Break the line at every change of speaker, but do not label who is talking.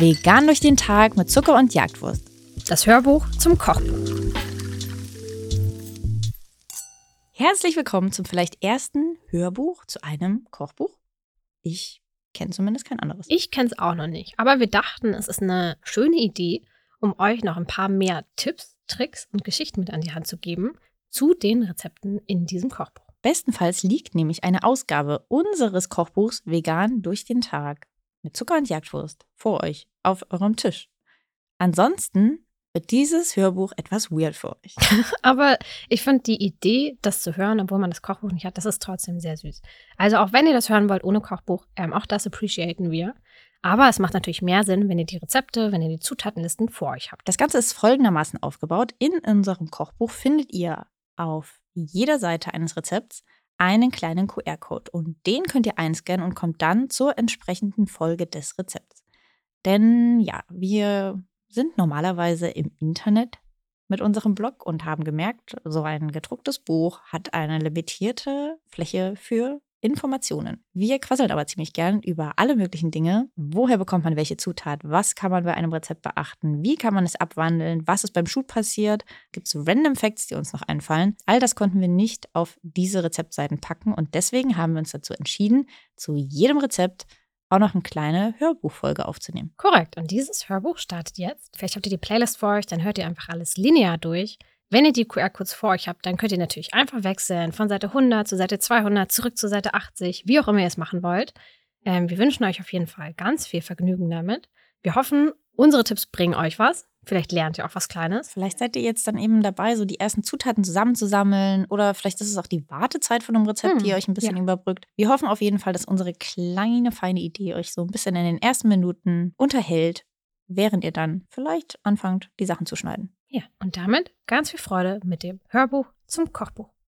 Vegan durch den Tag mit Zucker und Jagdwurst.
Das Hörbuch zum Kochbuch.
Herzlich willkommen zum vielleicht ersten Hörbuch zu einem Kochbuch. Ich kenne zumindest kein anderes.
Ich kenne es auch noch nicht, aber wir dachten, es ist eine schöne Idee, um euch noch ein paar mehr Tipps, Tricks und Geschichten mit an die Hand zu geben zu den Rezepten in diesem Kochbuch.
Bestenfalls liegt nämlich eine Ausgabe unseres Kochbuchs Vegan durch den Tag mit Zucker und Jagdwurst vor euch auf eurem Tisch. Ansonsten wird dieses Hörbuch etwas weird für euch.
Aber ich finde die Idee, das zu hören, obwohl man das Kochbuch nicht hat, das ist trotzdem sehr süß. Also auch wenn ihr das hören wollt ohne Kochbuch, ähm, auch das appreciaten wir. Aber es macht natürlich mehr Sinn, wenn ihr die Rezepte, wenn ihr die Zutatenlisten vor euch habt.
Das Ganze ist folgendermaßen aufgebaut. In unserem Kochbuch findet ihr auf jeder Seite eines Rezepts einen kleinen QR-Code und den könnt ihr einscannen und kommt dann zur entsprechenden Folge des Rezepts. Denn ja, wir sind normalerweise im Internet mit unserem Blog und haben gemerkt, so ein gedrucktes Buch hat eine limitierte Fläche für Informationen. Wir quasseln aber ziemlich gern über alle möglichen Dinge. Woher bekommt man welche Zutat? Was kann man bei einem Rezept beachten? Wie kann man es abwandeln? Was ist beim Shoot passiert? Gibt es Random Facts, die uns noch einfallen? All das konnten wir nicht auf diese Rezeptseiten packen und deswegen haben wir uns dazu entschieden, zu jedem Rezept auch noch eine kleine Hörbuchfolge aufzunehmen.
Korrekt. Und dieses Hörbuch startet jetzt. Vielleicht habt ihr die Playlist vor euch, dann hört ihr einfach alles linear durch. Wenn ihr die QR-Codes vor euch habt, dann könnt ihr natürlich einfach wechseln von Seite 100 zu Seite 200, zurück zu Seite 80, wie auch immer ihr es machen wollt. Ähm, wir wünschen euch auf jeden Fall ganz viel Vergnügen damit. Wir hoffen, unsere Tipps bringen euch was. Vielleicht lernt ihr auch was Kleines.
Vielleicht seid ihr jetzt dann eben dabei, so die ersten Zutaten zusammenzusammeln. Oder vielleicht ist es auch die Wartezeit von einem Rezept, hm, die euch ein bisschen ja. überbrückt. Wir hoffen auf jeden Fall, dass unsere kleine, feine Idee euch so ein bisschen in den ersten Minuten unterhält, während ihr dann vielleicht anfangt, die Sachen zu schneiden.
Ja, und damit ganz viel Freude mit dem Hörbuch zum Kochbuch.